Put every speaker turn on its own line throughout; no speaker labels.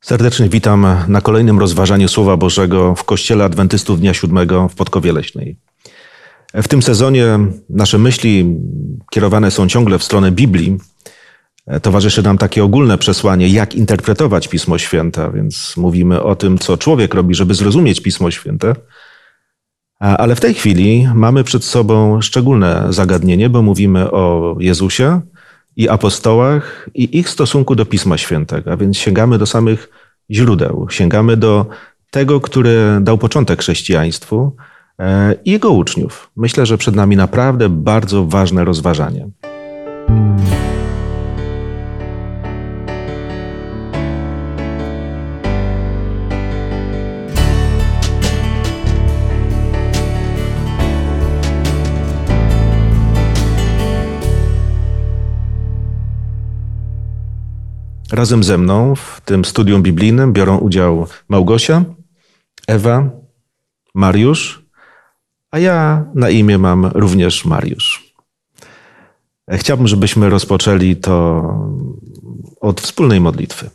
Serdecznie witam na kolejnym rozważaniu Słowa Bożego w Kościele Adwentystów Dnia Siódmego w Podkowie Leśnej. W tym sezonie nasze myśli kierowane są ciągle w stronę Biblii. Towarzyszy nam takie ogólne przesłanie, jak interpretować Pismo Święte, więc mówimy o tym, co człowiek robi, żeby zrozumieć Pismo Święte. Ale w tej chwili mamy przed sobą szczególne zagadnienie, bo mówimy o Jezusie, i apostołach i ich stosunku do Pisma Świętego, a więc sięgamy do samych źródeł, sięgamy do tego, który dał początek chrześcijaństwu e, i jego uczniów. Myślę, że przed nami naprawdę bardzo ważne rozważanie. Razem ze mną w tym studium biblijnym biorą udział Małgosia, Ewa, Mariusz, a ja na imię mam również Mariusz. Chciałbym, żebyśmy rozpoczęli to od wspólnej modlitwy.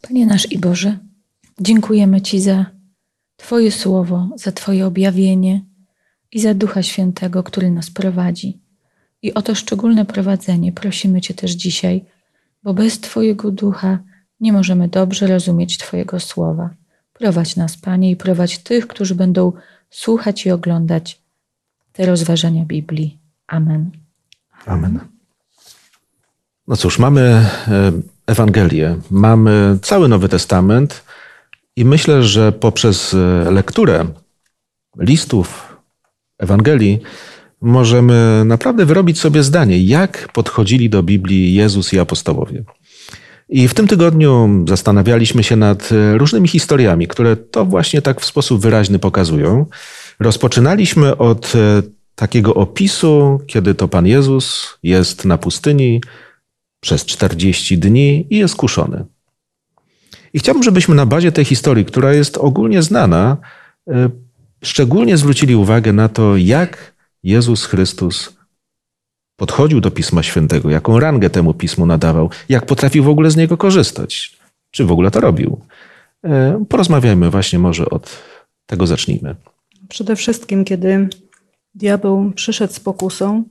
Panie nasz i Boże, dziękujemy Ci za Twoje słowo, za Twoje objawienie i za Ducha Świętego, który nas prowadzi. I o to szczególne prowadzenie prosimy Cię też dzisiaj bo bez Twojego ducha nie możemy dobrze rozumieć Twojego słowa. Prowadź nas, Panie, i prowadź tych, którzy będą słuchać i oglądać te rozważania Biblii. Amen.
Amen. No cóż, mamy e, Ewangelię, mamy cały Nowy Testament i myślę, że poprzez e, lekturę listów Ewangelii możemy naprawdę wyrobić sobie zdanie, jak podchodzili do Biblii Jezus i apostołowie. I w tym tygodniu zastanawialiśmy się nad e, różnymi historiami, które to właśnie tak w sposób wyraźny pokazują. Rozpoczynaliśmy od e, takiego opisu, kiedy to Pan Jezus jest na pustyni przez 40 dni i jest kuszony. I chciałbym, żebyśmy na bazie tej historii, która jest ogólnie znana, e, szczególnie zwrócili uwagę na to, jak Jezus Chrystus podchodził do Pisma Świętego, jaką rangę temu Pismu nadawał, jak potrafił w ogóle z niego korzystać, czy w ogóle to robił. E, porozmawiajmy właśnie może od tego zacznijmy.
Przede wszystkim, kiedy diabeł przyszedł z pokusą,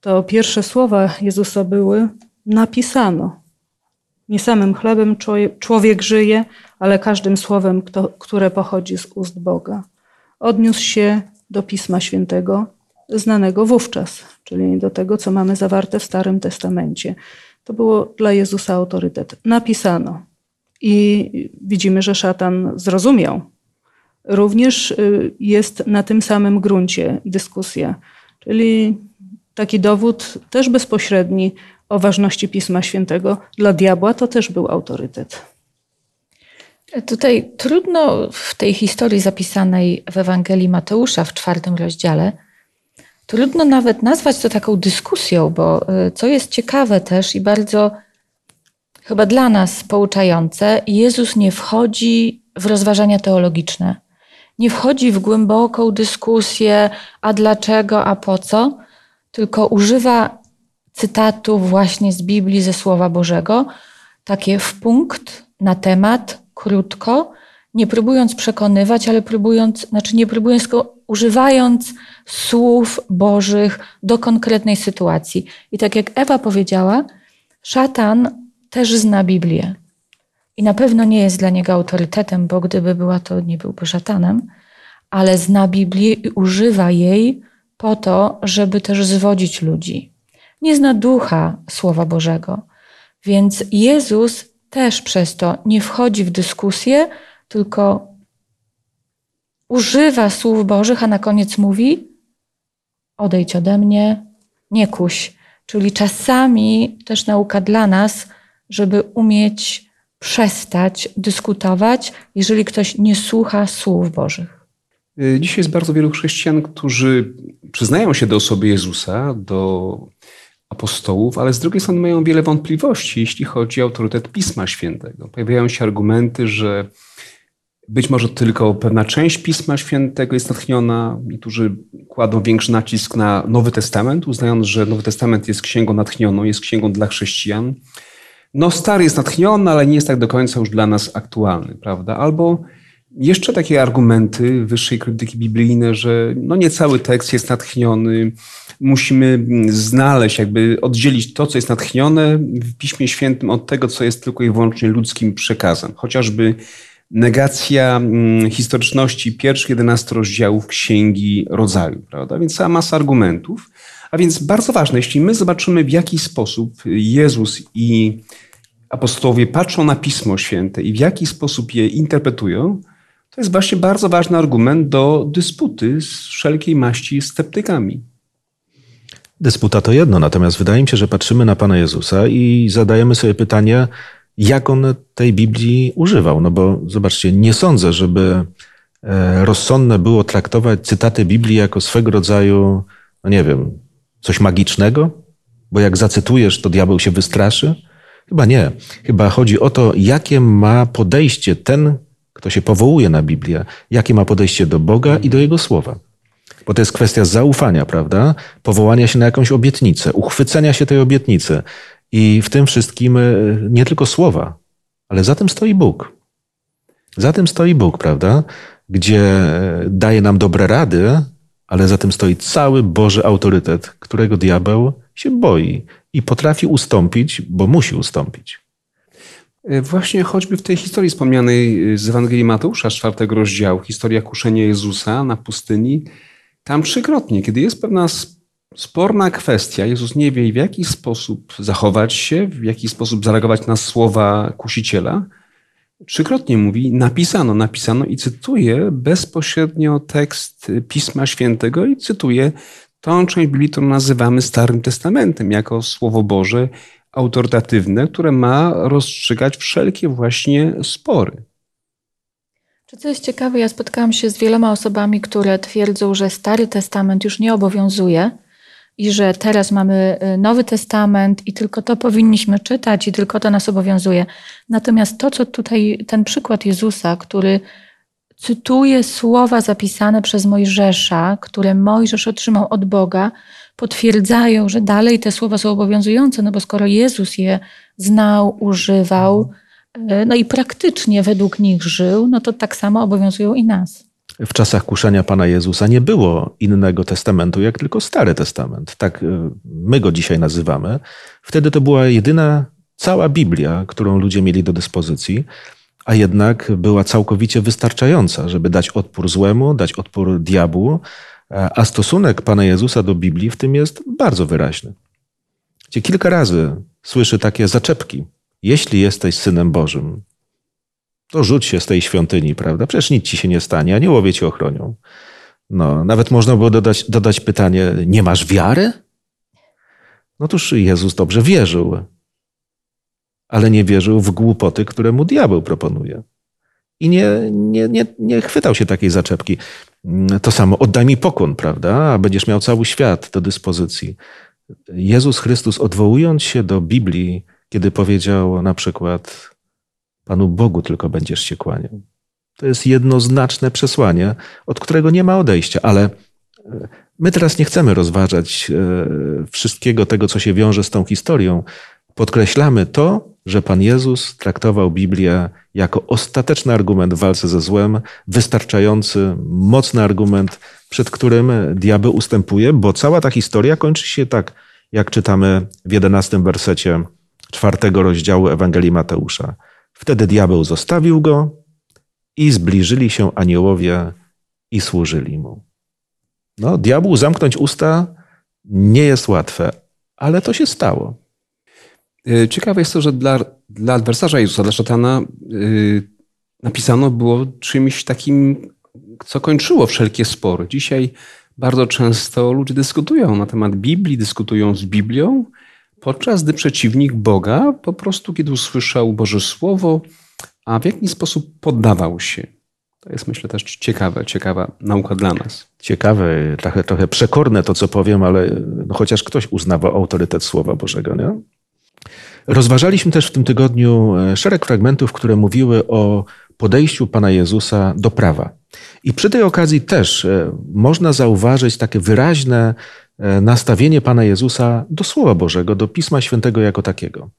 to pierwsze słowa Jezusa były napisano. Nie samym chlebem człowiek żyje, ale każdym słowem, które pochodzi z ust Boga. Odniósł się do Pisma Świętego znanego wówczas, czyli do tego, co mamy zawarte w Starym Testamencie. To było dla Jezusa autorytet. Napisano. I widzimy, że szatan zrozumiał. Również y, jest na tym samym gruncie dyskusja, czyli taki dowód też bezpośredni o ważności Pisma Świętego. Dla diabła to też był autorytet.
Tutaj trudno w tej historii zapisanej w Ewangelii Mateusza w czwartym rozdziale Trudno nawet nazwać to taką dyskusją, bo y, co jest ciekawe też i bardzo chyba dla nas pouczające, Jezus nie wchodzi w rozważania teologiczne. Nie wchodzi w głęboką dyskusję, a dlaczego, a po co, tylko używa cytatów właśnie z Biblii, ze Słowa Bożego, takie w punkt, na temat, krótko, nie próbując przekonywać, ale próbując, znaczy nie próbując, tylko używając słów Bożych do konkretnej sytuacji. I tak jak Ewa powiedziała, szatan też zna Biblię. I na pewno nie jest dla niego autorytetem, bo gdyby była, to nie byłby szatanem, ale zna Biblię i używa jej po to, żeby też zwodzić ludzi. Nie zna ducha Słowa Bożego. Więc Jezus też przez to nie wchodzi w dyskusję, tylko używa słów Bożych, a na koniec mówi: odejdź ode mnie, nie kuś. Czyli czasami też nauka dla nas, żeby umieć przestać dyskutować, jeżeli ktoś nie słucha słów Bożych.
Y, dzisiaj jest bardzo wielu chrześcijan, którzy przyznają się do osoby Jezusa, do apostołów, ale z drugiej strony mają wiele wątpliwości, jeśli chodzi o autorytet Pisma Świętego. Pojawiają się argumenty, że być może tylko pewna część Pisma Świętego jest natchniona. Niektórzy kładą większy nacisk na Nowy Testament, uznając, że Nowy Testament jest księgą natchnioną, jest księgą dla chrześcijan. no stary jest natchniony, ale nie jest tak do końca już dla nas aktualny, prawda? Albo jeszcze takie argumenty wyższej krytyki biblijnej, że no nie cały tekst jest natchniony, musimy znaleźć, jakby oddzielić to, co jest natchnione w Piśmie Świętym od tego, co jest tylko i wyłącznie ludzkim przekazem. Chociażby negacja mm, historyczności pierwszych 11 rozdziałów Księgi Rodzaju, prawda? Więc cała masa argumentów. A więc bardzo ważne, jeśli my zobaczymy, w jaki sposób Jezus i apostołowie patrzą na Pismo Święte i w jaki sposób je interpretują, to jest właśnie bardzo ważny argument do dysputy z wszelkiej maści sceptykami.
Dysputa to jedno, natomiast wydaje mi się, że patrzymy na Pana Jezusa i zadajemy sobie pytanie, jak on tej Biblii używał. No bo zobaczcie, nie sądzę, żeby e, rozsądne było traktować cytaty Biblii jako swego rodzaju, no nie wiem, coś magicznego, bo jak zacytujesz, to diabeł się wystraszy. Chyba nie. Chyba chodzi o to, jakie ma podejście ten, kto się powołuje na Biblię, jakie ma podejście do Boga i do Jego słowa. Bo to jest kwestia zaufania, prawda? Powołania się na jakąś obietnicę, uchwycenia się tej obietnicy. I w tym wszystkim e, nie tylko słowa, ale za tym stoi Bóg. Za tym stoi Bóg, prawda? Gdzie e, daje nam dobre rady, ale za tym stoi cały Boży autorytet, którego diabeł się boi i potrafi ustąpić, bo musi ustąpić.
E, właśnie choćby w tej historii wspomnianej z Ewangelii Mateusza, czwartego rozdziału, historia kuszenia Jezusa na pustyni, tam trzykrotnie, kiedy jest pewna sporna kwestia, Jezus nie wie w jaki sposób zachować się, w jaki sposób zareagować na słowa kusiciela, trzykrotnie mówi napisano, napisano i cytuje bezpośrednio tekst Pisma Świętego i cytuje tą część Biblii, którą nazywamy Starym Testamentem, jako Słowo Boże autorytatywne, które ma rozstrzygać wszelkie właśnie spory.
Co jest ciekawe, ja spotkałam się z wieloma osobami, które twierdzą, że Stary Testament już nie obowiązuje i że teraz mamy y, Nowy Testament i tylko to powinniśmy czytać i tylko to nas obowiązuje. Natomiast to, co tutaj, ten przykład Jezusa, który cytuje słowa zapisane przez Mojżesza, które Mojżesz otrzymał od Boga, potwierdzają, że dalej te słowa są obowiązujące, no bo skoro Jezus je znał, używał, y, no i praktycznie według nich żył, no to tak samo obowiązują i nas
w czasach kuszenia Pana Jezusa nie było innego testamentu, jak tylko Stary Testament. Tak e, my go dzisiaj nazywamy. Wtedy to była jedyna cała Biblia, którą ludzie mieli do dyspozycji, a jednak była całkowicie wystarczająca, żeby dać odpór złemu, dać odpór diabłu, e, a stosunek Pana Jezusa do Biblii w tym jest bardzo wyraźny. Gdzie kilka razy słyszy takie zaczepki. Jeśli jesteś synem Bożym, to rzuć się z tej świątyni, prawda? Przecież nic ci się nie stanie, aniołowie cię ochronią. No, nawet można było dodać, dodać pytanie, nie masz wiary? No toż Jezus dobrze wierzył, ale nie wierzył w głupoty, które mu diabeł proponuje. I nie, nie, nie, nie chwytał się takiej zaczepki. To samo, oddaj mi pokłon, prawda? A będziesz miał cały świat do dyspozycji. Jezus Chrystus, odwołując się do Biblii, kiedy powiedział na przykład, Panu Bogu tylko będziesz się kłaniał. To jest jednoznaczne przesłanie, od którego nie ma odejścia, ale e, my teraz nie chcemy rozważać e, wszystkiego tego, co się wiąże z tą historią. Podkreślamy to, że Pan Jezus traktował Biblię jako ostateczny argument w walce ze złem, wystarczający, mocny argument, przed którym diabeł ustępuje, bo cała ta historia kończy się tak, jak czytamy w jedenastym wersecie czwartego rozdziału Ewangelii Mateusza. Wtedy diabeł zostawił go i zbliżyli się aniołowie i służyli mu. No, diabłu zamknąć usta nie jest łatwe, ale to się stało.
E, ciekawe jest to, że dla, dla adwersarza Jezusa, dla szatana, yy, napisano było czymś takim, co kończyło wszelkie spory. Dzisiaj bardzo często ludzie dyskutują na temat Biblii, dyskutują z Biblią, podczas gdy przeciwnik Boga po prostu, kiedy usłyszał Boże Słowo, a w jaki sposób poddawał się. To jest myślę też ciekawe, ciekawa nauka dla nas.
Ciekawe, trochę, trochę przekorne to, co powiem, ale no chociaż ktoś uznawał autorytet Słowa Bożego. Nie? Rozważaliśmy też w tym tygodniu e, szereg fragmentów, które mówiły o podejściu Pana Jezusa do prawa. I przy tej okazji też e, można zauważyć takie wyraźne nastawienie Pana Jezusa do Słowa Bożego, do Pisma Świętego jako takiego.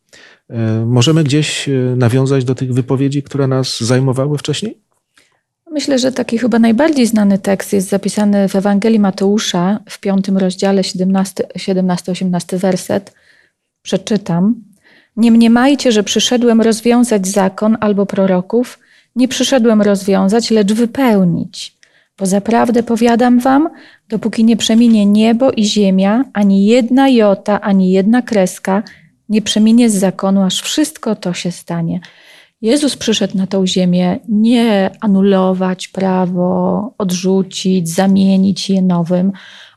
E, możemy gdzieś nawiązać do tych wypowiedzi, które nas zajmowały wcześniej?
Myślę, że taki chyba najbardziej znany tekst jest zapisany w Ewangelii Mateusza w piątym rozdziale, 17-18 werset. Przeczytam. Nie mniemajcie, że przyszedłem rozwiązać zakon albo proroków. Nie przyszedłem rozwiązać, lecz wypełnić. Bo zaprawdę powiadam wam, dopóki nie przeminie niebo i ziemia, ani jedna jota, ani jedna kreska nie przeminie z zakonu, aż wszystko to się stanie. Jezus przyszedł na tą ziemię nie anulować prawo, odrzucić, zamienić je nowym.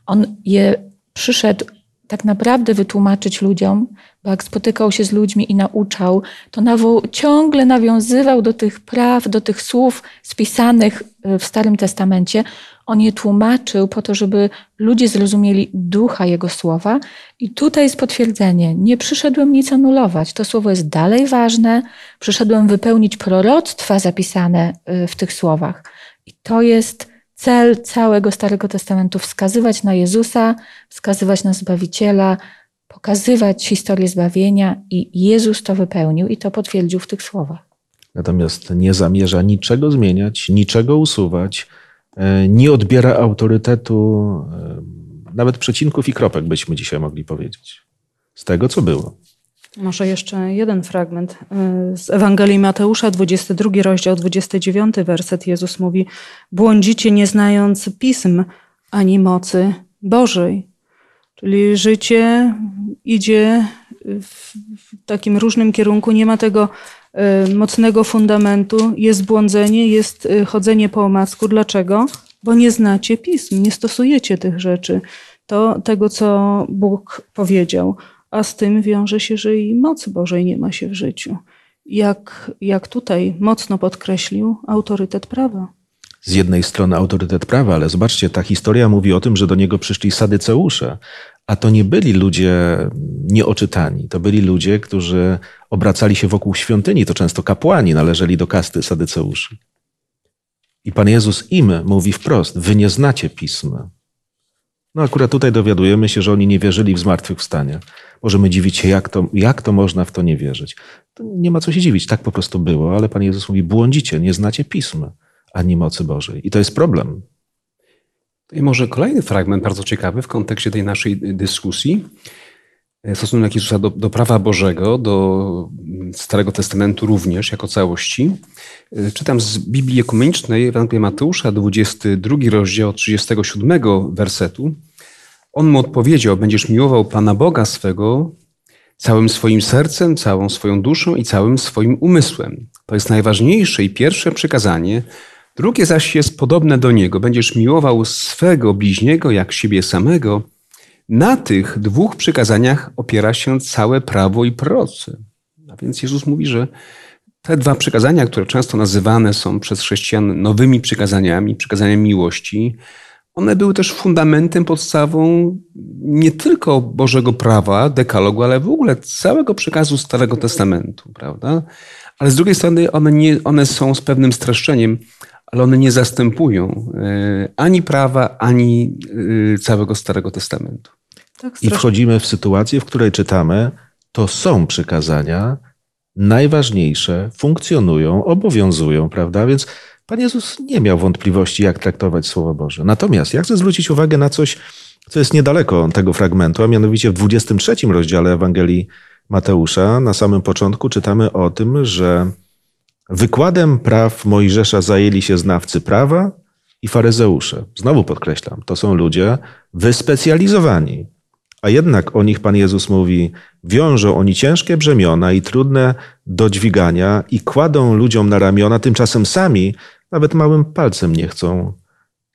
On je przyszedł tak naprawdę wytłumaczyć ludziom, bo jak spotykał się z ludźmi i nauczał, to nawo- ciągle nawiązywał do tych praw, do tych słów spisanych y, w Starym Testamencie. On je tłumaczył po to, żeby ludzie zrozumieli ducha Jego słowa. I tutaj jest potwierdzenie. Nie przyszedłem nic anulować. To słowo jest dalej ważne. Przyszedłem wypełnić proroctwa zapisane y, w tych słowach. I to jest cel całego Starego Testamentu wskazywać na Jezusa, wskazywać na Zbawiciela, pokazywać historię zbawienia i Jezus to wypełnił i to potwierdził w tych słowach.
Natomiast nie zamierza niczego zmieniać, niczego usuwać, e, nie odbiera autorytetu, e, nawet przecinków i kropek, byśmy dzisiaj mogli powiedzieć, z tego, co było.
Może jeszcze jeden fragment y, z Ewangelii Mateusza, 22 rozdział, 29 werset. Jezus mówi: Błądzicie nie znając pism ani mocy Bożej. Czyli życie idzie w takim różnym kierunku, nie ma tego y, mocnego fundamentu, jest błądzenie, jest y, chodzenie po omacku. Dlaczego? Bo nie znacie pism, nie stosujecie tych rzeczy, to tego, co Bóg powiedział a z tym wiąże się, że i mocy Bożej nie ma się w życiu. Jak, jak tutaj mocno podkreślił autorytet prawa.
Z jednej strony autorytet prawa, ale zobaczcie, ta historia mówi o tym, że do niego przyszli sadyceusze, a to nie byli ludzie nieoczytani, to byli ludzie, którzy obracali się wokół świątyni, to często kapłani należeli do kasty sadyceuszy. I Pan Jezus im mówi wprost: Wy nie znacie pisma. No akurat tutaj dowiadujemy się, że oni nie wierzyli w zmartwychwstanie. Możemy dziwić się, jak to, jak to można w to nie wierzyć. To nie ma co się dziwić, tak po prostu było, ale Pan Jezus mówi, błądzicie, nie znacie Pisma, ani mocy Bożej. I to jest problem.
I może kolejny fragment bardzo ciekawy w kontekście tej naszej dyskusji. Stosunek Jezusa do, do prawa Bożego, do Starego Testamentu również jako całości. Czytam z Biblii Ekumenicznej Ewangelii Mateusza, 22 rozdział 37 wersetu. On mu odpowiedział: Będziesz miłował Pana Boga swego całym swoim sercem, całą swoją duszą i całym swoim umysłem. To jest najważniejsze i pierwsze przykazanie. Drugie zaś jest podobne do niego: Będziesz miłował swego bliźniego jak siebie samego. Na tych dwóch przykazaniach opiera się całe prawo i prorocy. A więc Jezus mówi, że te dwa przykazania, które często nazywane są przez chrześcijan nowymi przykazaniami, przykazaniami miłości, one były też fundamentem, podstawą nie tylko Bożego prawa, dekalogu, ale w ogóle całego przekazu Starego Testamentu, prawda? Ale z drugiej strony one, nie, one są z pewnym streszczeniem, ale one nie zastępują e, ani prawa, ani e, całego Starego Testamentu.
Tak, I wchodzimy w sytuację, w której czytamy, to są przykazania najważniejsze, funkcjonują, obowiązują, prawda? Więc Pan Jezus nie miał wątpliwości, jak traktować Słowo Boże. Natomiast ja chcę zwrócić uwagę na coś, co jest niedaleko tego fragmentu, a mianowicie w 23 rozdziale Ewangelii Mateusza, na samym początku czytamy o tym, że wykładem praw Mojżesza zajęli się znawcy prawa i faryzeusze. Znowu podkreślam, to są ludzie wyspecjalizowani. A jednak o nich Pan Jezus mówi: wiążą oni ciężkie brzemiona i trudne do dźwigania i kładą ludziom na ramiona, tymczasem sami nawet małym palcem nie chcą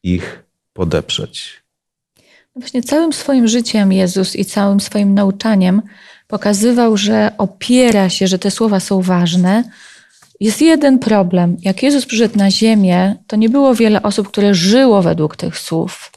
ich podeprzeć.
No właśnie całym swoim życiem Jezus i całym swoim nauczaniem pokazywał, że opiera się, że te słowa są ważne. Jest jeden problem. Jak Jezus przyszedł na ziemię, to nie było wiele osób, które żyło według tych słów,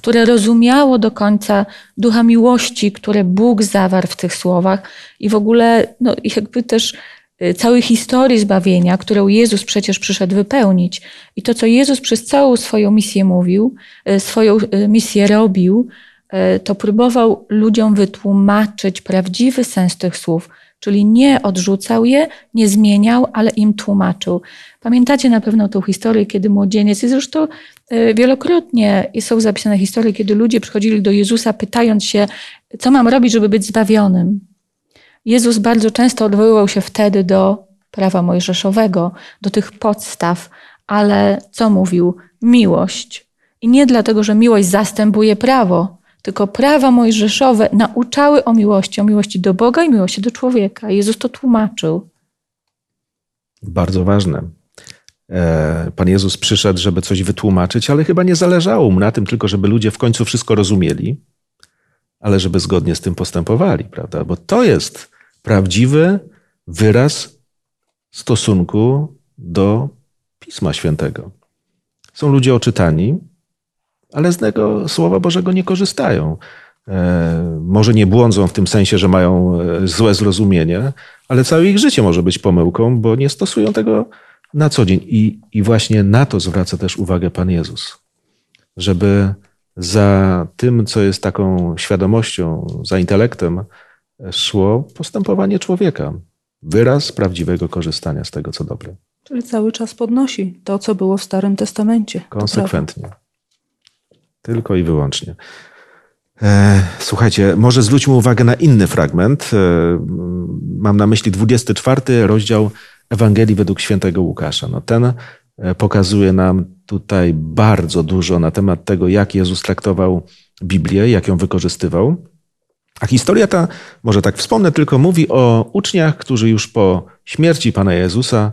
które rozumiało do końca ducha miłości, które Bóg zawarł w tych słowach i w ogóle no, jakby też Y, całej historii zbawienia, którą Jezus przecież przyszedł wypełnić. I to, co Jezus przez całą swoją misję mówił, y, swoją y, misję robił, to próbował ludziom wytłumaczyć prawdziwy sens tych słów, czyli nie odrzucał je, nie zmieniał, ale im tłumaczył. Pamiętacie na pewno tą historię, kiedy młodzieniec, i zresztą e, wielokrotnie są zapisane historie, kiedy ludzie przychodzili do Jezusa pytając się, co mam robić, żeby być zbawionym. Jezus bardzo często odwoływał się wtedy do prawa mojżeszowego, do tych podstaw, ale co mówił? Miłość. I nie dlatego, że miłość zastępuje prawo, tylko prawa mojżeszowe nauczały o miłości, o miłości do Boga i miłości do człowieka. Jezus to tłumaczył.
Bardzo ważne. E, Pan Jezus przyszedł, żeby coś wytłumaczyć, ale chyba nie zależało mu na tym tylko, żeby ludzie w końcu wszystko rozumieli, ale żeby zgodnie z tym postępowali, prawda? Bo to jest prawdziwy wyraz stosunku do Pisma Świętego. Są ludzie oczytani, ale z tego Słowa Bożego nie korzystają. E, może nie błądzą w tym sensie, że mają e, złe zrozumienie, ale całe ich życie może być pomyłką, bo nie stosują tego na co dzień. I, i właśnie na to zwraca też uwagę Pan Jezus. Żeby za tym, co jest taką świadomością, za intelektem, szło postępowanie człowieka. Wyraz prawdziwego korzystania z tego, co dobre.
Czyli cały czas podnosi to, co było w Starym Testamencie.
Konsekwentnie. Tylko i wyłącznie. E, słuchajcie, może zwróćmy uwagę na inny fragment. E, mam na myśli 24 rozdział Ewangelii według świętego Łukasza. No ten e, pokazuje nam tutaj bardzo dużo na temat tego, jak Jezus traktował Biblię, jak ją wykorzystywał. A historia ta, może tak wspomnę, tylko mówi o uczniach, którzy już po śmierci Pana Jezusa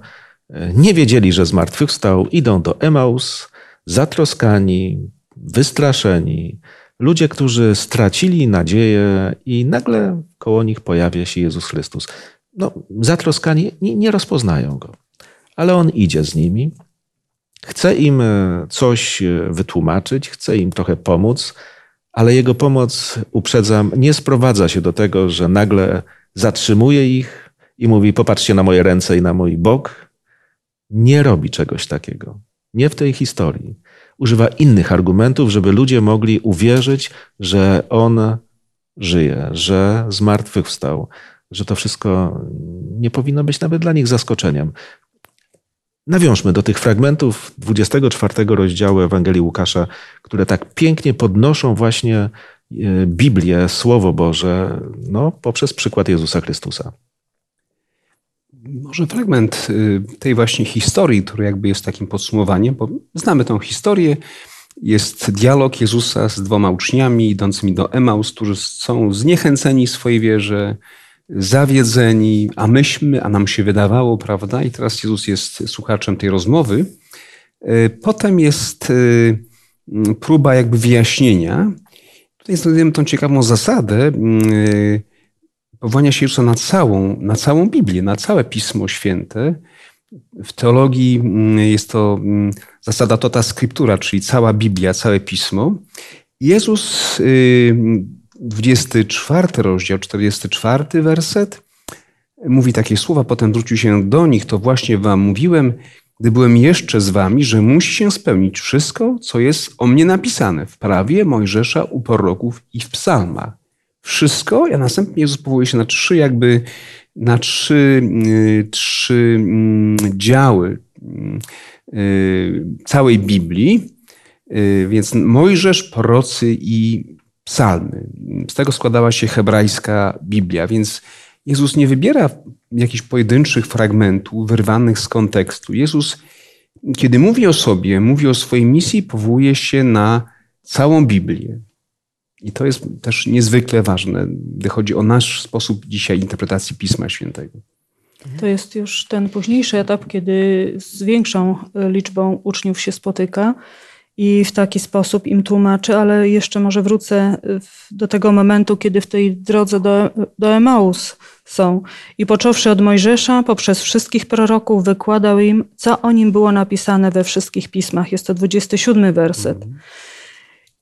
nie wiedzieli, że zmartwychwstał, idą do Emaus, zatroskani, wystraszeni, ludzie, którzy stracili nadzieję i nagle koło nich pojawia się Jezus Chrystus. No, zatroskani nie, nie rozpoznają go, ale on idzie z nimi, chce im e, coś e, wytłumaczyć, chce im trochę pomóc, ale jego pomoc, uprzedzam, nie sprowadza się do tego, że nagle zatrzymuje ich i mówi: Popatrzcie na moje ręce i na mój bok. Nie robi czegoś takiego. Nie w tej historii używa innych argumentów, żeby ludzie mogli uwierzyć, że on żyje, że zmartwychwstał, że to wszystko nie powinno być nawet dla nich zaskoczeniem. Nawiążmy do tych fragmentów 24 rozdziału Ewangelii Łukasza, które tak pięknie podnoszą właśnie e, Biblię, Słowo Boże, no, poprzez przykład Jezusa Chrystusa.
Może fragment y, tej właśnie historii, który jakby jest takim podsumowaniem, bo znamy tą historię. Jest dialog Jezusa z dwoma uczniami idącymi do Emaus, którzy są zniechęceni swojej wierze, zawiedzeni, a myśmy, a nam się wydawało, prawda? I teraz Jezus jest słuchaczem tej rozmowy. Y, potem jest y, próba jakby wyjaśnienia. Tutaj znajdujemy tą ciekawą zasadę powołania się Jezusa na całą, na całą Biblię, na całe Pismo Święte. W teologii mm, jest to mm, zasada tota scriptura, czyli cała Biblia, całe Pismo. Jezus, 24 y, rozdział, 44 werset, mówi takie słowa, potem wrócił się do nich, to właśnie wam mówiłem, gdy byłem jeszcze z wami, że musi się spełnić wszystko, co jest o mnie napisane w prawie Mojżesza, u proroków i w psalmach wszystko, a następnie Jezus powołuje się na trzy jakby, na trzy, y, trzy mm, działy y, całej Biblii, y, więc Mojżesz, prorocy i psalmy. Z tego składała się hebrajska Biblia, więc Jezus nie wybiera jakichś pojedynczych fragmentów wyrwanych z kontekstu. Jezus, kiedy mówi o sobie, mówi o swojej misji, powołuje się na całą Biblię. I to jest też niezwykle ważne, gdy chodzi o nasz sposób dzisiaj interpretacji Pisma Świętego.
To jest już ten późniejszy etap, kiedy z większą liczbą uczniów się spotyka i w taki sposób im tłumaczy, ale jeszcze może wrócę do tego momentu, kiedy w tej drodze do, do Emaus są. I począwszy od Mojżesza, poprzez wszystkich proroków, wykładał im, co o nim było napisane we wszystkich pismach. Jest to 27 werset. Mhm.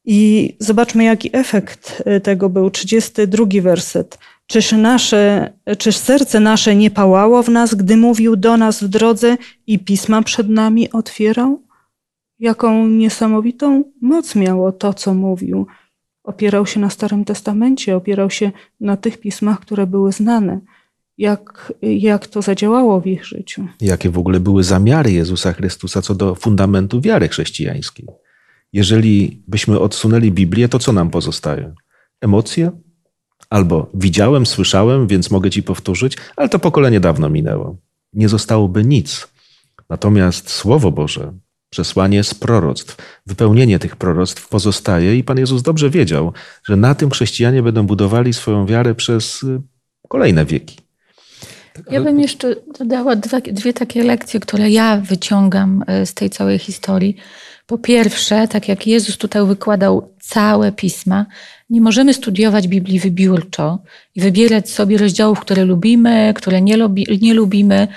I zobaczmy, jaki efekt e, tego był. 32 werset. Czyż, nasze, czyż serce nasze nie pałało w nas, gdy mówił do nas w drodze i pisma przed nami otwierał? Jaką niesamowitą moc miało to, co mówił. opierał się na Starym Testamencie, opierał się na tych pismach, które były znane. Jak, jak to zadziałało w ich życiu?
Jakie w ogóle były zamiary Jezusa Chrystusa co do fundamentu wiary chrześcijańskiej? Jeżeli byśmy odsunęli Biblię, to co nam pozostaje? Emocje? Albo widziałem, słyszałem, więc mogę ci powtórzyć, ale to pokolenie dawno minęło. Nie zostałoby nic. Natomiast Słowo Boże, przesłanie z proroctw, wypełnienie tych proroctw pozostaje i Pan Jezus dobrze wiedział, że na tym chrześcijanie będą budowali swoją wiarę przez y, kolejne wieki.
Ja bym jeszcze dodała dwa, dwie takie lekcje, które ja wyciągam y, z tej całej historii. Po pierwsze, tak jak Jezus tutaj wykładał całe pisma, nie możemy studiować Biblii wybiórczo i wybierać sobie rozdziałów, które lubimy, które nie, lubi, nie lubimy.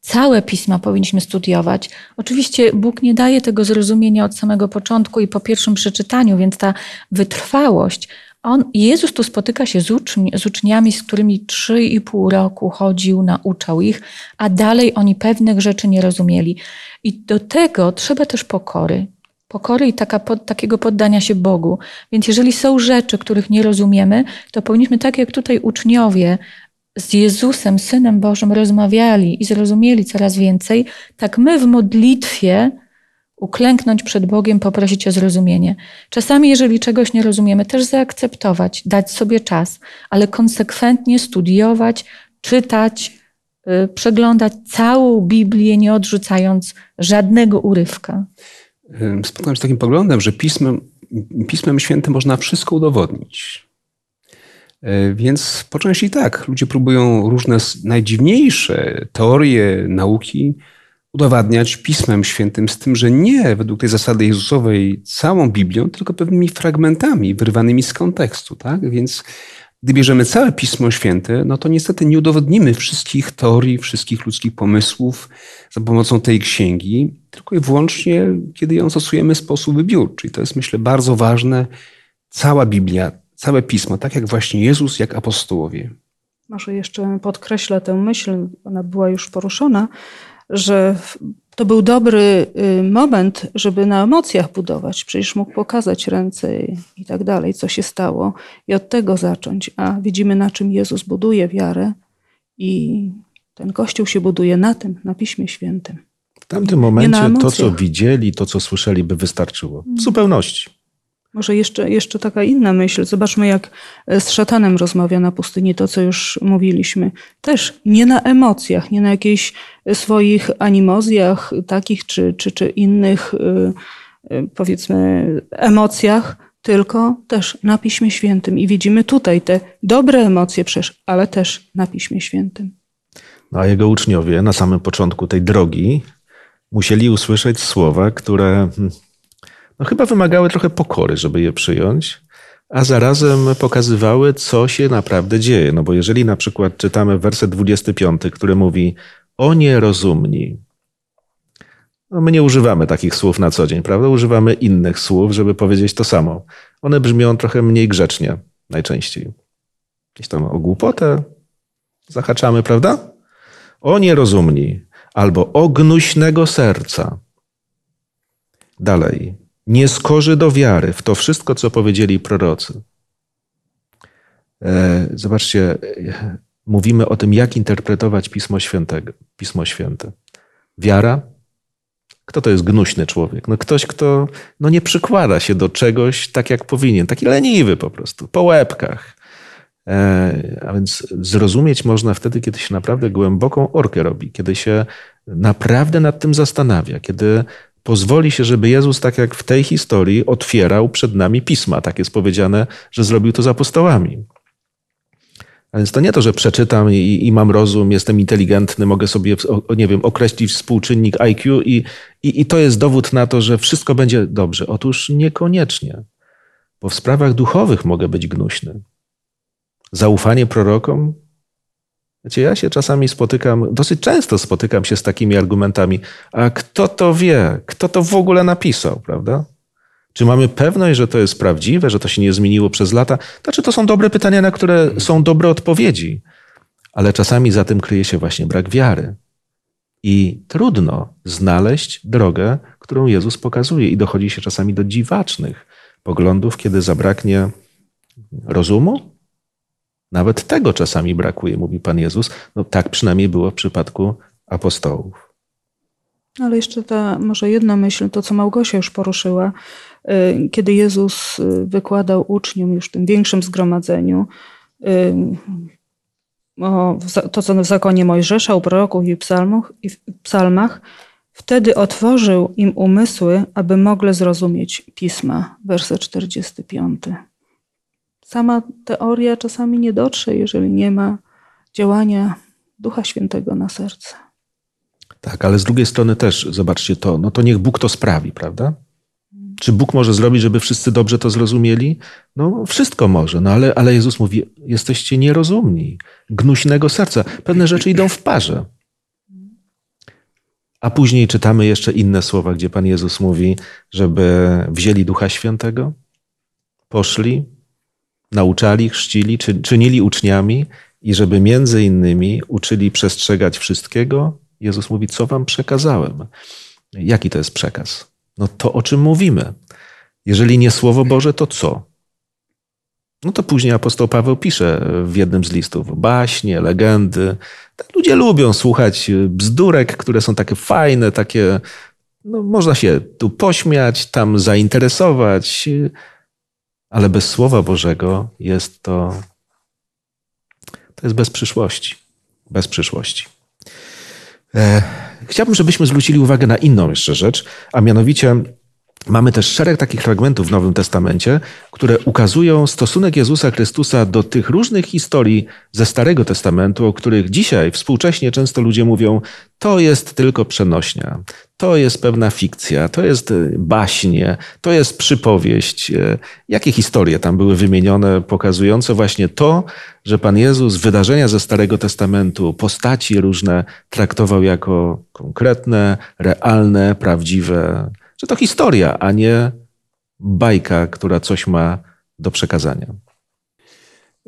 Całe pisma powinniśmy studiować. Oczywiście Bóg nie daje tego zrozumienia od samego początku i po pierwszym przeczytaniu, więc ta wytrwałość. On, Jezus tu spotyka się z, uczni, z uczniami, z którymi trzy i pół roku chodził, nauczał ich, a dalej oni pewnych rzeczy nie rozumieli. I do tego trzeba też pokory pokory i taka pod, takiego poddania się Bogu. Więc jeżeli są rzeczy, których nie rozumiemy, to powinniśmy, tak jak tutaj uczniowie z Jezusem, Synem Bożym, rozmawiali i zrozumieli coraz więcej, tak my w modlitwie uklęknąć przed Bogiem, poprosić o zrozumienie. Czasami, jeżeli czegoś nie rozumiemy, też zaakceptować, dać sobie czas, ale konsekwentnie studiować, czytać, yy, przeglądać całą Biblię, nie odrzucając żadnego urywka
spotkałem się z takim poglądem, że pismem, pismem Świętym można wszystko udowodnić. E, więc po części tak, ludzie próbują różne najdziwniejsze teorie nauki udowadniać Pismem Świętym, z tym, że nie według tej zasady Jezusowej całą Biblią, tylko pewnymi fragmentami wyrwanymi z kontekstu. Tak? Więc gdy bierzemy całe Pismo Święte, no to niestety nie udowodnimy wszystkich teorii, wszystkich ludzkich pomysłów za pomocą tej księgi, tylko i wyłącznie, kiedy ją stosujemy w sposób wybiórczy. I to jest, myślę, bardzo ważne. Cała Biblia, całe Pismo, tak jak właśnie Jezus, jak apostołowie.
Może jeszcze podkreślę tę myśl, ona była już poruszona, że to był dobry y, moment, żeby na emocjach budować. Przecież mógł pokazać ręce i tak dalej, co się stało, i od tego zacząć. A widzimy, na czym Jezus buduje wiarę, i ten kościół się buduje na tym, na Piśmie Świętym.
W tamtym momencie to, co widzieli, to, co słyszeli, by wystarczyło. W zupełności.
Może jeszcze, jeszcze taka inna myśl. Zobaczmy, jak e, z szatanem rozmawia na pustyni, to co już mówiliśmy. Też nie na emocjach, nie na jakichś e, swoich animozjach takich czy, czy, czy innych, e, powiedzmy, emocjach, tylko też na Piśmie Świętym. I widzimy tutaj te dobre emocje przecież, ale też na Piśmie Świętym.
No a jego uczniowie na samym początku tej drogi musieli usłyszeć słowa, które hmm, no chyba wymagały trochę pokory, żeby je przyjąć, a zarazem pokazywały, co się naprawdę dzieje. No bo jeżeli na przykład czytamy werset 25, który mówi o nierozumni, no my nie używamy takich słów na co dzień, prawda? Używamy innych słów, żeby powiedzieć to samo. One brzmią trochę mniej grzecznie najczęściej. Gdzieś tam o głupotę zahaczamy, prawda? O nierozumni albo o gnuśnego serca. Dalej nie skorzy do wiary w to wszystko, co powiedzieli prorocy. E, zobaczcie, mówimy o tym, jak interpretować Pismo, Świętego, Pismo Święte. Wiara? Kto to jest gnuśny człowiek? No ktoś, kto no nie przykłada się do czegoś tak, jak powinien. Taki leniwy po prostu, po łebkach. E, a więc zrozumieć można wtedy, kiedy się naprawdę głęboką orkę robi, kiedy się naprawdę nad tym zastanawia, kiedy pozwoli się, żeby Jezus, tak jak w tej historii, otwierał przed nami pisma. Tak jest powiedziane, że zrobił to z apostołami. A więc to nie to, że przeczytam i, i, mam rozum, jestem inteligentny, mogę sobie, nie wiem, określić współczynnik IQ i, i, i to jest dowód na to, że wszystko będzie dobrze. Otóż niekoniecznie, bo w sprawach duchowych mogę być gnuśny. Zaufanie prorokom Wiecie, ja się czasami spotykam, dosyć często spotykam się z takimi argumentami, a kto to wie, kto to w ogóle napisał, prawda? Czy mamy pewność, że to jest prawdziwe, że to się nie zmieniło przez lata? Znaczy, to są dobre pytania, na które są dobre odpowiedzi, ale czasami za tym kryje się właśnie brak wiary. I trudno znaleźć drogę, którą Jezus pokazuje, i dochodzi się czasami do dziwacznych poglądów, kiedy zabraknie Rozumu? Nawet tego czasami brakuje, mówi Pan Jezus. No tak przynajmniej było w przypadku apostołów.
Ale jeszcze ta może jedna myśl, to co Małgosia już poruszyła, y, kiedy Jezus y, wykładał uczniom już w tym większym zgromadzeniu y, o to, co w zakonie Mojżesza, u proroków i, psalmach, i w psalmach, wtedy otworzył im umysły, aby mogli zrozumieć pisma. Werset 45. Sama teoria czasami nie dotrze, jeżeli nie ma działania Ducha Świętego na serce.
Tak, ale z drugiej strony też, zobaczcie to, no to niech Bóg to sprawi, prawda? Czy Bóg może zrobić, żeby wszyscy dobrze to zrozumieli? No, wszystko może, no ale, ale Jezus mówi: Jesteście nierozumni, gnuśnego serca. Pewne rzeczy idą w parze. A później czytamy jeszcze inne słowa, gdzie Pan Jezus mówi, żeby wzięli Ducha Świętego, poszli, nauczali, chrzcili, czy, czynili uczniami i żeby między innymi uczyli przestrzegać wszystkiego. Jezus mówi, co wam przekazałem. Jaki to jest przekaz? No to, o czym mówimy. Jeżeli nie Słowo Boże, to co? No to później apostoł Paweł pisze w jednym z listów baśnie, legendy. Ludzie lubią słuchać bzdurek, które są takie fajne, takie, no można się tu pośmiać, tam zainteresować, ale bez Słowa Bożego jest to, to jest bez przyszłości. Bez przyszłości. E, chciałbym, żebyśmy zwrócili uwagę na inną jeszcze rzecz, a mianowicie Mamy też szereg takich fragmentów w Nowym Testamencie, które ukazują stosunek Jezusa Chrystusa do tych różnych historii ze Starego Testamentu, o których dzisiaj współcześnie często ludzie mówią, to jest tylko przenośnia, to jest pewna fikcja, to jest e, baśnie, to jest przypowieść. E, jakie historie tam były wymienione, pokazujące właśnie to, że Pan Jezus wydarzenia ze Starego Testamentu, postaci różne traktował jako konkretne, realne, prawdziwe że to historia, a nie bajka, która coś ma do przekazania.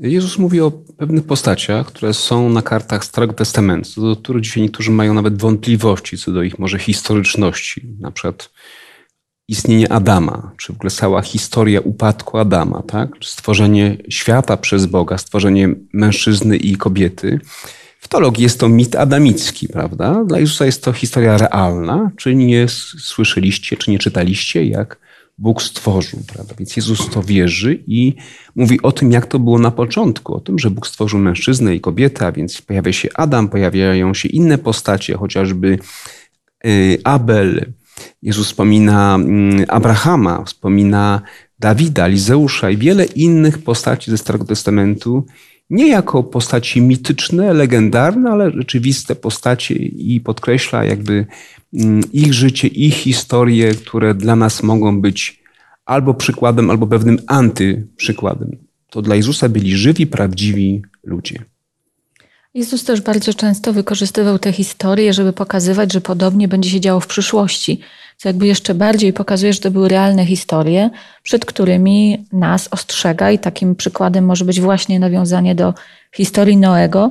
Jezus mówi o pewnych postaciach, które są na kartach Starego Testamentu, do których dzisiaj niektórzy mają nawet wątpliwości co do ich może historyczności. Na przykład istnienie Adama, czy w ogóle cała historia upadku Adama, tak? stworzenie świata przez Boga, stworzenie mężczyzny i kobiety. W teologii jest to mit adamicki, prawda? Dla Jezusa jest to historia realna. Czy nie słyszeliście, czy nie czytaliście, jak Bóg stworzył, prawda? Więc Jezus to wierzy i mówi o tym, jak to było na początku, o tym, że Bóg stworzył mężczyznę i kobietę, a więc pojawia się Adam, pojawiają się inne postacie, chociażby y, Abel. Jezus wspomina mm, Abrahama, wspomina Dawida, Lizeusza i wiele innych postaci ze Starego Testamentu, nie jako postaci mityczne, legendarne, ale rzeczywiste postacie i podkreśla jakby mm, ich życie, ich historie, które dla nas mogą być albo przykładem, albo pewnym antyprzykładem. To dla Jezusa byli żywi, prawdziwi ludzie.
Jezus też bardzo często wykorzystywał te historie, żeby pokazywać, że podobnie będzie się działo w przyszłości co jakby jeszcze bardziej pokazuje, że to były realne historie, przed którymi nas ostrzega i takim przykładem może być właśnie nawiązanie do historii Noego,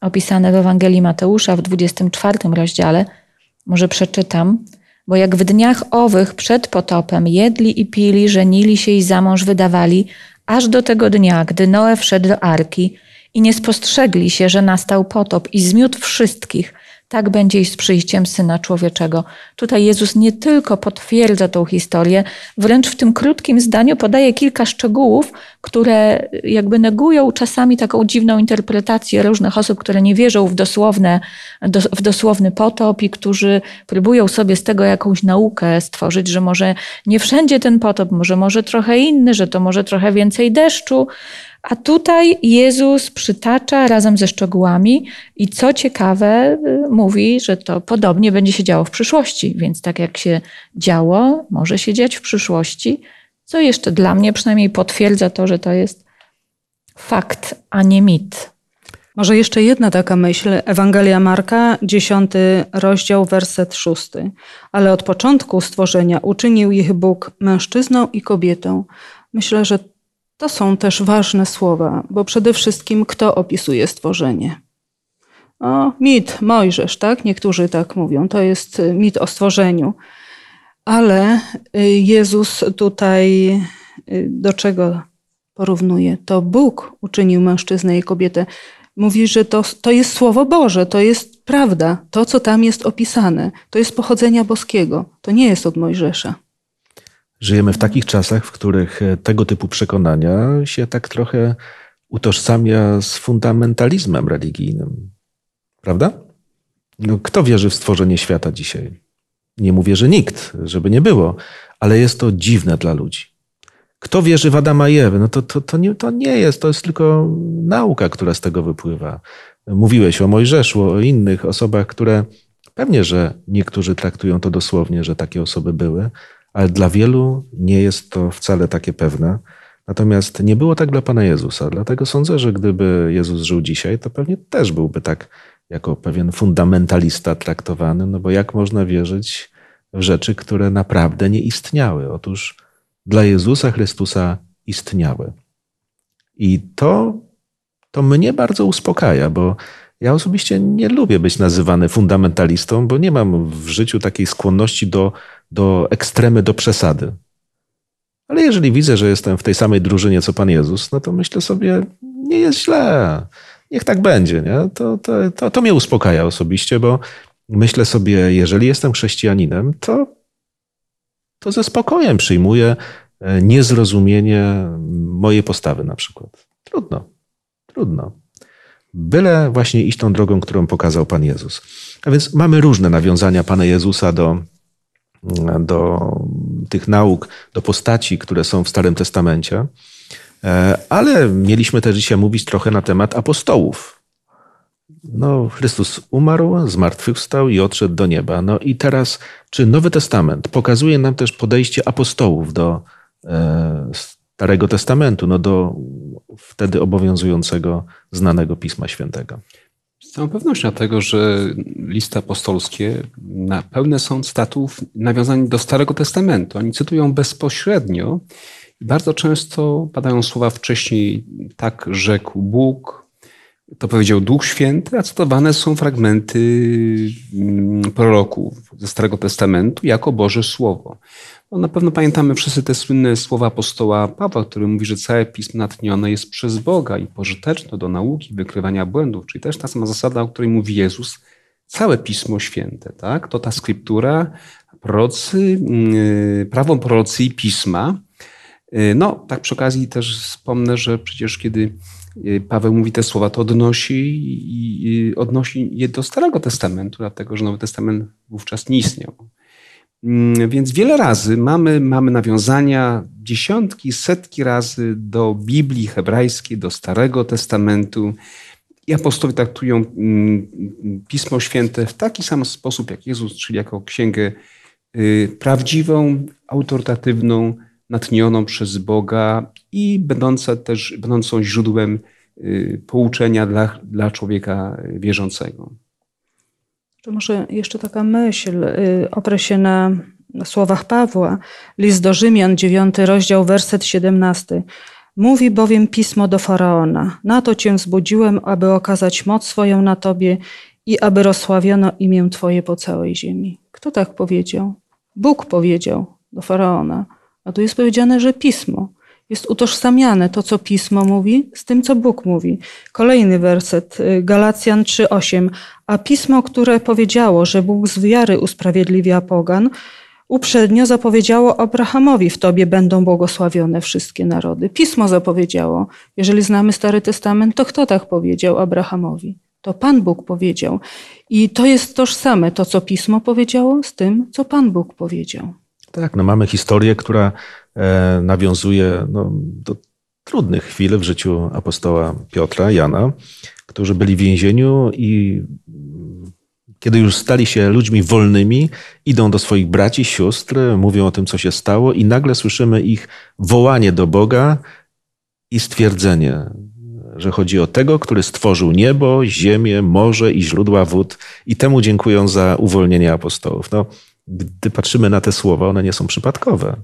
opisane w Ewangelii Mateusza w 24 rozdziale. Może przeczytam. Bo jak w dniach owych przed potopem jedli i pili, żenili się i za mąż wydawali, aż do tego dnia, gdy Noe wszedł do arki i nie spostrzegli się, że nastał potop i zmiótł wszystkich, tak będzie i z przyjściem Syna Człowieczego. Tutaj Jezus nie tylko potwierdza tą historię, wręcz w tym krótkim zdaniu podaje kilka szczegółów, które jakby negują czasami taką dziwną interpretację różnych osób, które nie wierzą w, dosłowne, w dosłowny potop i którzy próbują sobie z tego jakąś naukę stworzyć, że może nie wszędzie ten potop, może może trochę inny, że to może trochę więcej deszczu. A tutaj Jezus przytacza razem ze szczegółami i co ciekawe, y, mówi, że to podobnie będzie się działo w przyszłości. Więc tak jak się działo, może się dziać w przyszłości, co jeszcze dla mnie przynajmniej potwierdza to, że to jest fakt, a nie mit.
Może jeszcze jedna taka myśl. Ewangelia Marka, dziesiąty rozdział, werset szósty. Ale od początku stworzenia uczynił ich Bóg mężczyzną i kobietą. Myślę, że to są też ważne słowa, bo przede wszystkim kto opisuje stworzenie? O, mit, Mojżesz, tak? Niektórzy tak mówią. To jest mit o stworzeniu. Ale y, Jezus tutaj y, do czego porównuje. To Bóg uczynił mężczyznę i kobietę. Mówi, że to, to jest Słowo Boże, to jest prawda. To, co tam jest opisane, to jest pochodzenia boskiego. To nie jest od Mojżesza.
Żyjemy w takich czasach, w których e, tego typu przekonania się tak trochę utożsamia z fundamentalizmem religijnym. Prawda? No, kto wierzy w stworzenie świata dzisiaj? Nie mówię, że nikt, żeby nie było, ale jest to dziwne dla ludzi. Kto wierzy w Adama i Ewę? No to, to, to, nie, to nie jest, to jest tylko nauka, która z tego wypływa. Mówiłeś o Mojżeszu, o innych osobach, które pewnie, że niektórzy traktują to dosłownie, że takie osoby były, ale dla wielu nie jest to wcale takie pewne. Natomiast nie było tak dla Pana Jezusa. Dlatego sądzę, że gdyby Jezus żył dzisiaj, to pewnie też byłby tak jako pewien fundamentalista traktowany, no bo jak można wierzyć w rzeczy, które naprawdę nie istniały? Otóż dla Jezusa Chrystusa istniały. I to, to mnie bardzo uspokaja, bo ja osobiście nie lubię być nazywany fundamentalistą, bo nie mam w życiu takiej skłonności do, do ekstremy, do przesady. Ale jeżeli widzę, że jestem w tej samej drużynie co Pan Jezus, no to myślę sobie, nie jest źle. Niech tak będzie. Nie? To, to, to, to mnie uspokaja osobiście, bo myślę sobie, jeżeli jestem chrześcijaninem, to, to ze spokojem przyjmuję e, niezrozumienie mojej postawy na przykład. Trudno, trudno. Byle właśnie iść tą drogą, którą pokazał Pan Jezus. A więc mamy różne nawiązania Pana Jezusa do, do tych nauk, do postaci, które są w Starym Testamencie. E, ale mieliśmy też dzisiaj mówić trochę na temat apostołów. No, Chrystus umarł, zmartwychwstał i odszedł do nieba. No i teraz, czy Nowy Testament pokazuje nam też podejście apostołów do e, Starego Testamentu, no do wtedy obowiązującego, znanego Pisma Świętego?
Z całą pewnością dlatego, że listy apostolskie pełne są cytatów nawiązań do Starego Testamentu. Oni cytują bezpośrednio bardzo często padają słowa wcześniej, tak rzekł Bóg, to powiedział Duch Święty, a cytowane są fragmenty mm, proroków ze Starego Testamentu jako Boże Słowo. No, na pewno pamiętamy wszyscy te słynne słowa apostoła Pawła, który mówi, że całe pismo natchnione jest przez Boga i pożyteczne do nauki, wykrywania błędów, czyli też ta sama zasada, o której mówi Jezus, całe Pismo Święte, tak? To ta skryptura, prorocy, mm, prawo prorocy i pisma, Y, no, tak przy okazji też wspomnę, że przecież kiedy y, Paweł mówi te słowa, to odnosi i odnosi je do Starego Testamentu, dlatego że Nowy Testament wówczas nie istniał. Mm, więc wiele razy mamy, mamy nawiązania, dziesiątki, setki razy do Biblii hebrajskiej, do Starego Testamentu. I apostowie traktują mm, Pismo Święte w taki sam sposób jak Jezus, czyli jako księgę y, prawdziwą, autorytatywną, natchnioną przez Boga i będąca też, będącą źródłem y, pouczenia dla, dla człowieka wierzącego.
Czy może jeszcze taka myśl, y, oprę się na słowach Pawła, list do Rzymian, 9 rozdział, werset 17. Mówi bowiem pismo do faraona: Na to cię wzbudziłem, aby okazać moc swoją na tobie i aby rozsławiono imię twoje po całej ziemi. Kto tak powiedział? Bóg powiedział do faraona. A tu jest powiedziane, że pismo jest utożsamiane, to co pismo mówi, z tym, co Bóg mówi. Kolejny werset, y, Galacjan 3:8. A pismo, które powiedziało, że Bóg z wiary usprawiedliwia pogan, uprzednio zapowiedziało Abrahamowi: W tobie będą błogosławione wszystkie narody. Pismo zapowiedziało. Jeżeli znamy Stary Testament, to kto tak powiedział Abrahamowi? To Pan Bóg powiedział. I to jest tożsame, to co pismo powiedziało, z tym, co Pan Bóg powiedział.
Tak, no mamy historię, która e, nawiązuje no, do trudnych chwil w życiu apostoła Piotra, Jana, którzy byli w więzieniu i kiedy już stali się ludźmi wolnymi, idą do swoich braci, sióstr, mówią o tym, co się stało, i nagle słyszymy ich wołanie do Boga i stwierdzenie, że chodzi o tego, który stworzył niebo, ziemię, morze i źródła wód, i temu dziękują za uwolnienie apostołów. No, gdy patrzymy na te słowa, one nie są przypadkowe.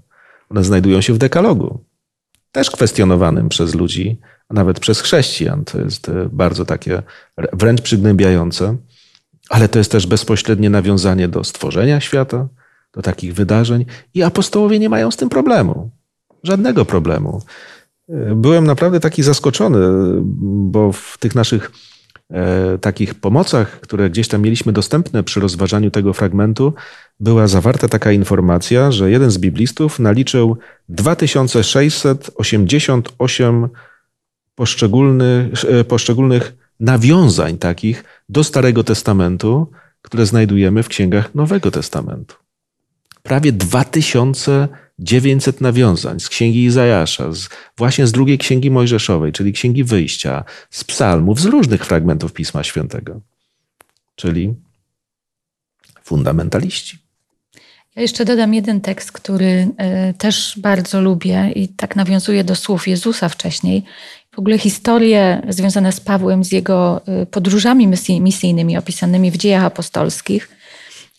One znajdują się w dekalogu, też kwestionowanym przez ludzi, a nawet przez chrześcijan. To jest e, bardzo takie wręcz przygnębiające, ale to jest też bezpośrednie nawiązanie do stworzenia świata, do takich wydarzeń i apostołowie nie mają z tym problemu. Żadnego problemu. Byłem naprawdę taki zaskoczony, bo w tych naszych e, takich pomocach, które gdzieś tam mieliśmy dostępne przy rozważaniu tego fragmentu, była zawarta taka informacja, że jeden z biblistów naliczył 2688 poszczególnych, e, poszczególnych nawiązań takich do Starego Testamentu, które znajdujemy w księgach Nowego Testamentu. Prawie 2900 nawiązań z księgi Izajasza, z, właśnie z drugiej księgi Mojżeszowej, czyli księgi Wyjścia, z psalmów, z różnych fragmentów Pisma Świętego. Czyli fundamentaliści.
Ja jeszcze dodam jeden tekst, który e, też bardzo lubię i tak nawiązuje do słów Jezusa wcześniej. W ogóle historie związane z Pawłem, z jego e, podróżami misyjnymi opisanymi w dziejach apostolskich.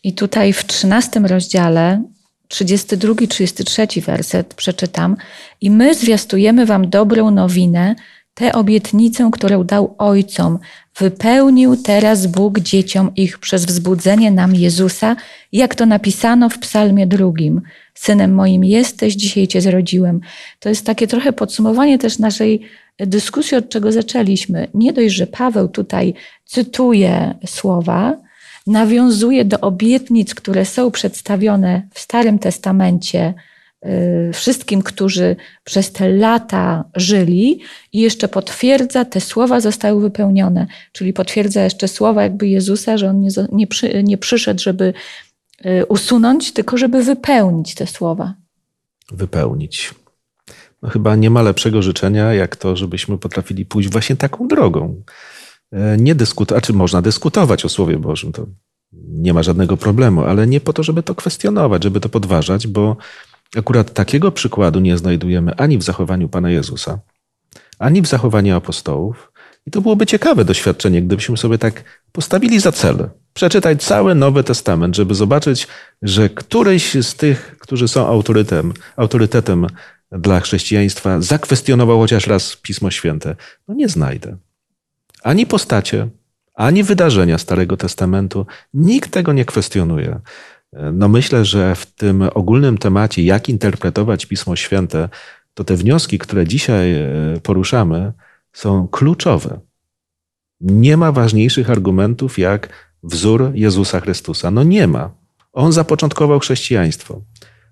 I tutaj w 13 rozdziale, 32-33 werset przeczytam. I my zwiastujemy wam dobrą nowinę, tę obietnicę, którą dał ojcom, wypełnił teraz Bóg dzieciom ich przez wzbudzenie nam Jezusa, jak to napisano w Psalmie drugim. Synem moim jesteś, dzisiaj cię zrodziłem. To jest takie trochę podsumowanie też naszej dyskusji, od czego zaczęliśmy. Nie dość, że Paweł tutaj cytuje słowa, nawiązuje do obietnic, które są przedstawione w Starym Testamencie wszystkim, którzy przez te lata żyli i jeszcze potwierdza, te słowa zostały wypełnione, czyli potwierdza jeszcze słowa jakby Jezusa, że On nie, nie, przy, nie przyszedł, żeby y, usunąć, tylko żeby wypełnić te słowa.
Wypełnić. No chyba nie ma lepszego życzenia, jak to, żebyśmy potrafili pójść właśnie taką drogą. E, nie dyskutować, czy można dyskutować o Słowie Bożym, to nie ma żadnego problemu, ale nie po to, żeby to kwestionować, żeby to podważać, bo Akurat takiego przykładu nie znajdujemy ani w zachowaniu Pana Jezusa, ani w zachowaniu apostołów. I to byłoby ciekawe doświadczenie, gdybyśmy sobie tak postawili za cel przeczytać cały Nowy Testament, żeby zobaczyć, że któryś z tych, którzy są autorytetem, autorytetem dla chrześcijaństwa, zakwestionował chociaż raz Pismo Święte. No nie znajdę. Ani postacie, ani wydarzenia Starego Testamentu. Nikt tego nie kwestionuje. No myślę, że w tym ogólnym temacie, jak interpretować Pismo Święte, to te wnioski, które dzisiaj e, poruszamy, są kluczowe. Nie ma ważniejszych argumentów jak wzór Jezusa Chrystusa. No nie ma. On zapoczątkował chrześcijaństwo.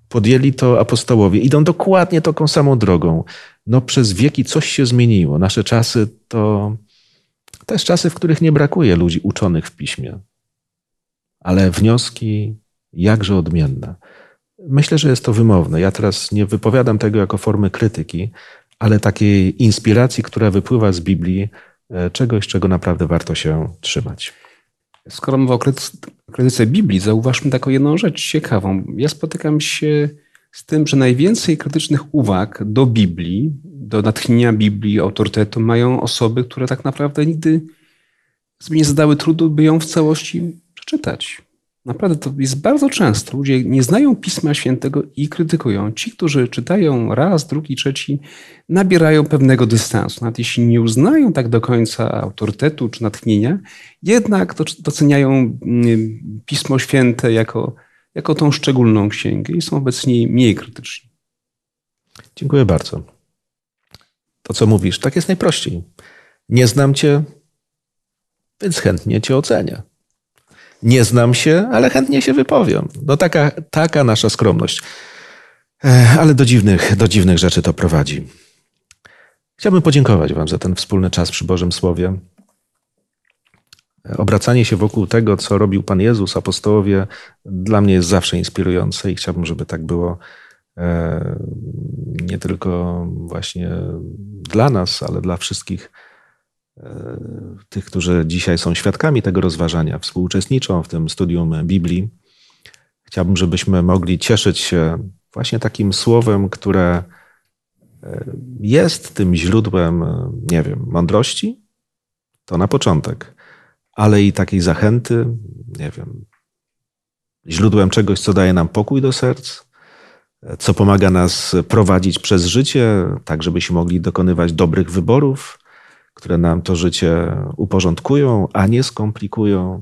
Podjęli to apostołowie. Idą dokładnie taką samą drogą. No przez wieki coś się zmieniło. Nasze czasy to też czasy, w których nie brakuje ludzi uczonych w piśmie. Ale wnioski jakże odmienna. Myślę, że jest to wymowne. Ja teraz nie wypowiadam tego jako formy krytyki, ale takiej inspiracji, która wypływa z Biblii, e, czegoś, czego naprawdę warto się trzymać.
Skoro mowa o krytyce Biblii, zauważmy taką jedną rzecz ciekawą. Ja spotykam się z tym, że najwięcej krytycznych uwag do Biblii, do natchnienia Biblii, autorytetu mają osoby, które tak naprawdę nigdy sobie nie zadały trudu, by ją w całości przeczytać. Naprawdę to jest bardzo często. Ludzie nie znają Pisma Świętego i krytykują. Ci, którzy czytają raz, drugi, trzeci, nabierają pewnego dystansu. Nawet jeśli nie uznają tak do końca autorytetu czy natchnienia, jednak doceniają mm, Pismo Święte jako, jako tą szczególną księgę i są wobec niej mniej krytyczni.
Dziękuję bardzo. To, co mówisz, tak jest najprościej. Nie znam Cię, więc chętnie Cię ocenię. Nie znam się, ale chętnie się wypowiem. No taka, taka nasza skromność. Ale do dziwnych, do dziwnych rzeczy to prowadzi. Chciałbym podziękować Wam za ten wspólny czas przy Bożym Słowie. Obracanie się wokół tego, co robił Pan Jezus, apostołowie, dla mnie jest zawsze inspirujące i chciałbym, żeby tak było e, nie tylko właśnie dla nas, ale dla wszystkich tych, którzy dzisiaj są świadkami tego rozważania, współuczestniczą w tym studium Biblii. Chciałbym, żebyśmy mogli cieszyć się właśnie takim słowem, które e, jest tym źródłem, e, nie wiem, mądrości, to na początek, ale i takiej zachęty, nie wiem, źródłem czegoś, co daje nam pokój do serc, co pomaga nas prowadzić przez życie, tak żebyśmy mogli dokonywać dobrych wyborów, które nam to życie uporządkują, a nie skomplikują.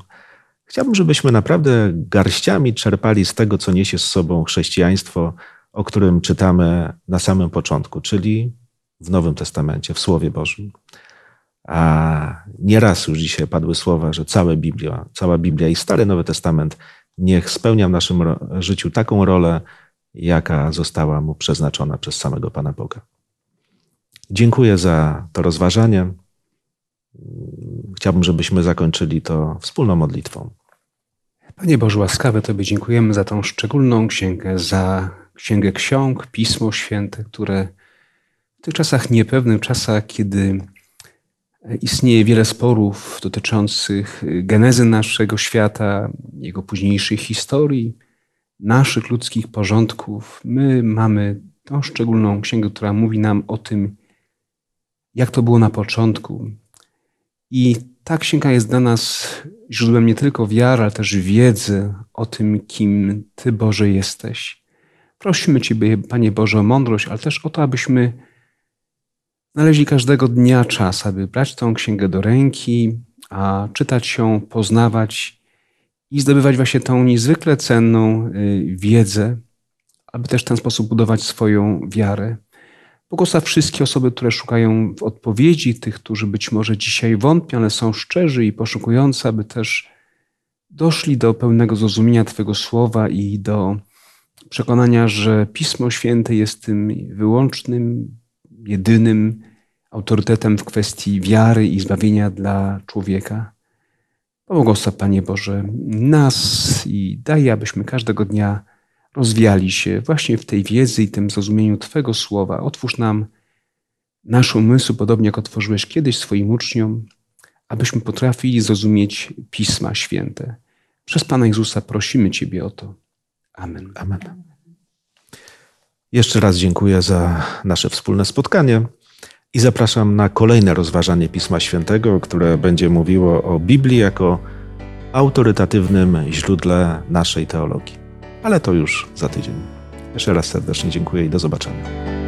Chciałbym, żebyśmy naprawdę garściami czerpali z tego, co niesie z sobą chrześcijaństwo, o którym czytamy na samym początku, czyli w Nowym Testamencie, w Słowie Bożym. A nieraz już dzisiaj padły słowa, że cała Biblia, cała Biblia i Stary Nowy Testament niech spełnia w naszym życiu taką rolę, jaka została mu przeznaczona przez samego Pana Boga. Dziękuję za to rozważanie. Chciałbym, żebyśmy zakończyli to wspólną modlitwą.
Panie Boże łaskawy, Tobie dziękujemy za tą szczególną księgę, za księgę ksiąg, Pismo Święte, które w tych czasach niepewnych, czasach, kiedy istnieje wiele sporów dotyczących genezy naszego świata, jego późniejszej historii, naszych ludzkich porządków, my mamy tą szczególną księgę, która mówi nam o tym, jak to było na początku. I ta księga jest dla nas źródłem nie tylko wiary, ale też wiedzy o tym, kim Ty, Boże, jesteś. Prosimy Ciebie, Panie Boże, o mądrość, ale też o to, abyśmy znaleźli każdego dnia czas, aby brać tą księgę do ręki, a czytać ją, poznawać i zdobywać właśnie tą niezwykle cenną y, wiedzę, aby też w ten sposób budować swoją wiarę. Błogosław wszystkie osoby, które szukają odpowiedzi, tych, którzy być może dzisiaj wątpią, ale są szczerzy i poszukujący, aby też doszli do pełnego zrozumienia Twojego słowa i do przekonania, że Pismo Święte jest tym wyłącznym, jedynym autorytetem w kwestii wiary i zbawienia dla człowieka. Pobłogosław, Panie Boże, nas i daj, abyśmy każdego dnia rozwijali się właśnie w tej wiedzy i tym zrozumieniu Twego słowa. Otwórz nam nasz umysł, podobnie jak otworzyłeś kiedyś swoim uczniom, abyśmy potrafili zrozumieć Pisma Święte. Przez Pana Jezusa prosimy Ciebie o to. Amen.
Amen. Jeszcze raz dziękuję za nasze wspólne spotkanie i zapraszam na kolejne rozważanie Pisma Świętego, które będzie mówiło o Biblii jako autorytatywnym źródle naszej teologii ale to już za tydzień. Jeszcze raz serdecznie dziękuję i do zobaczenia.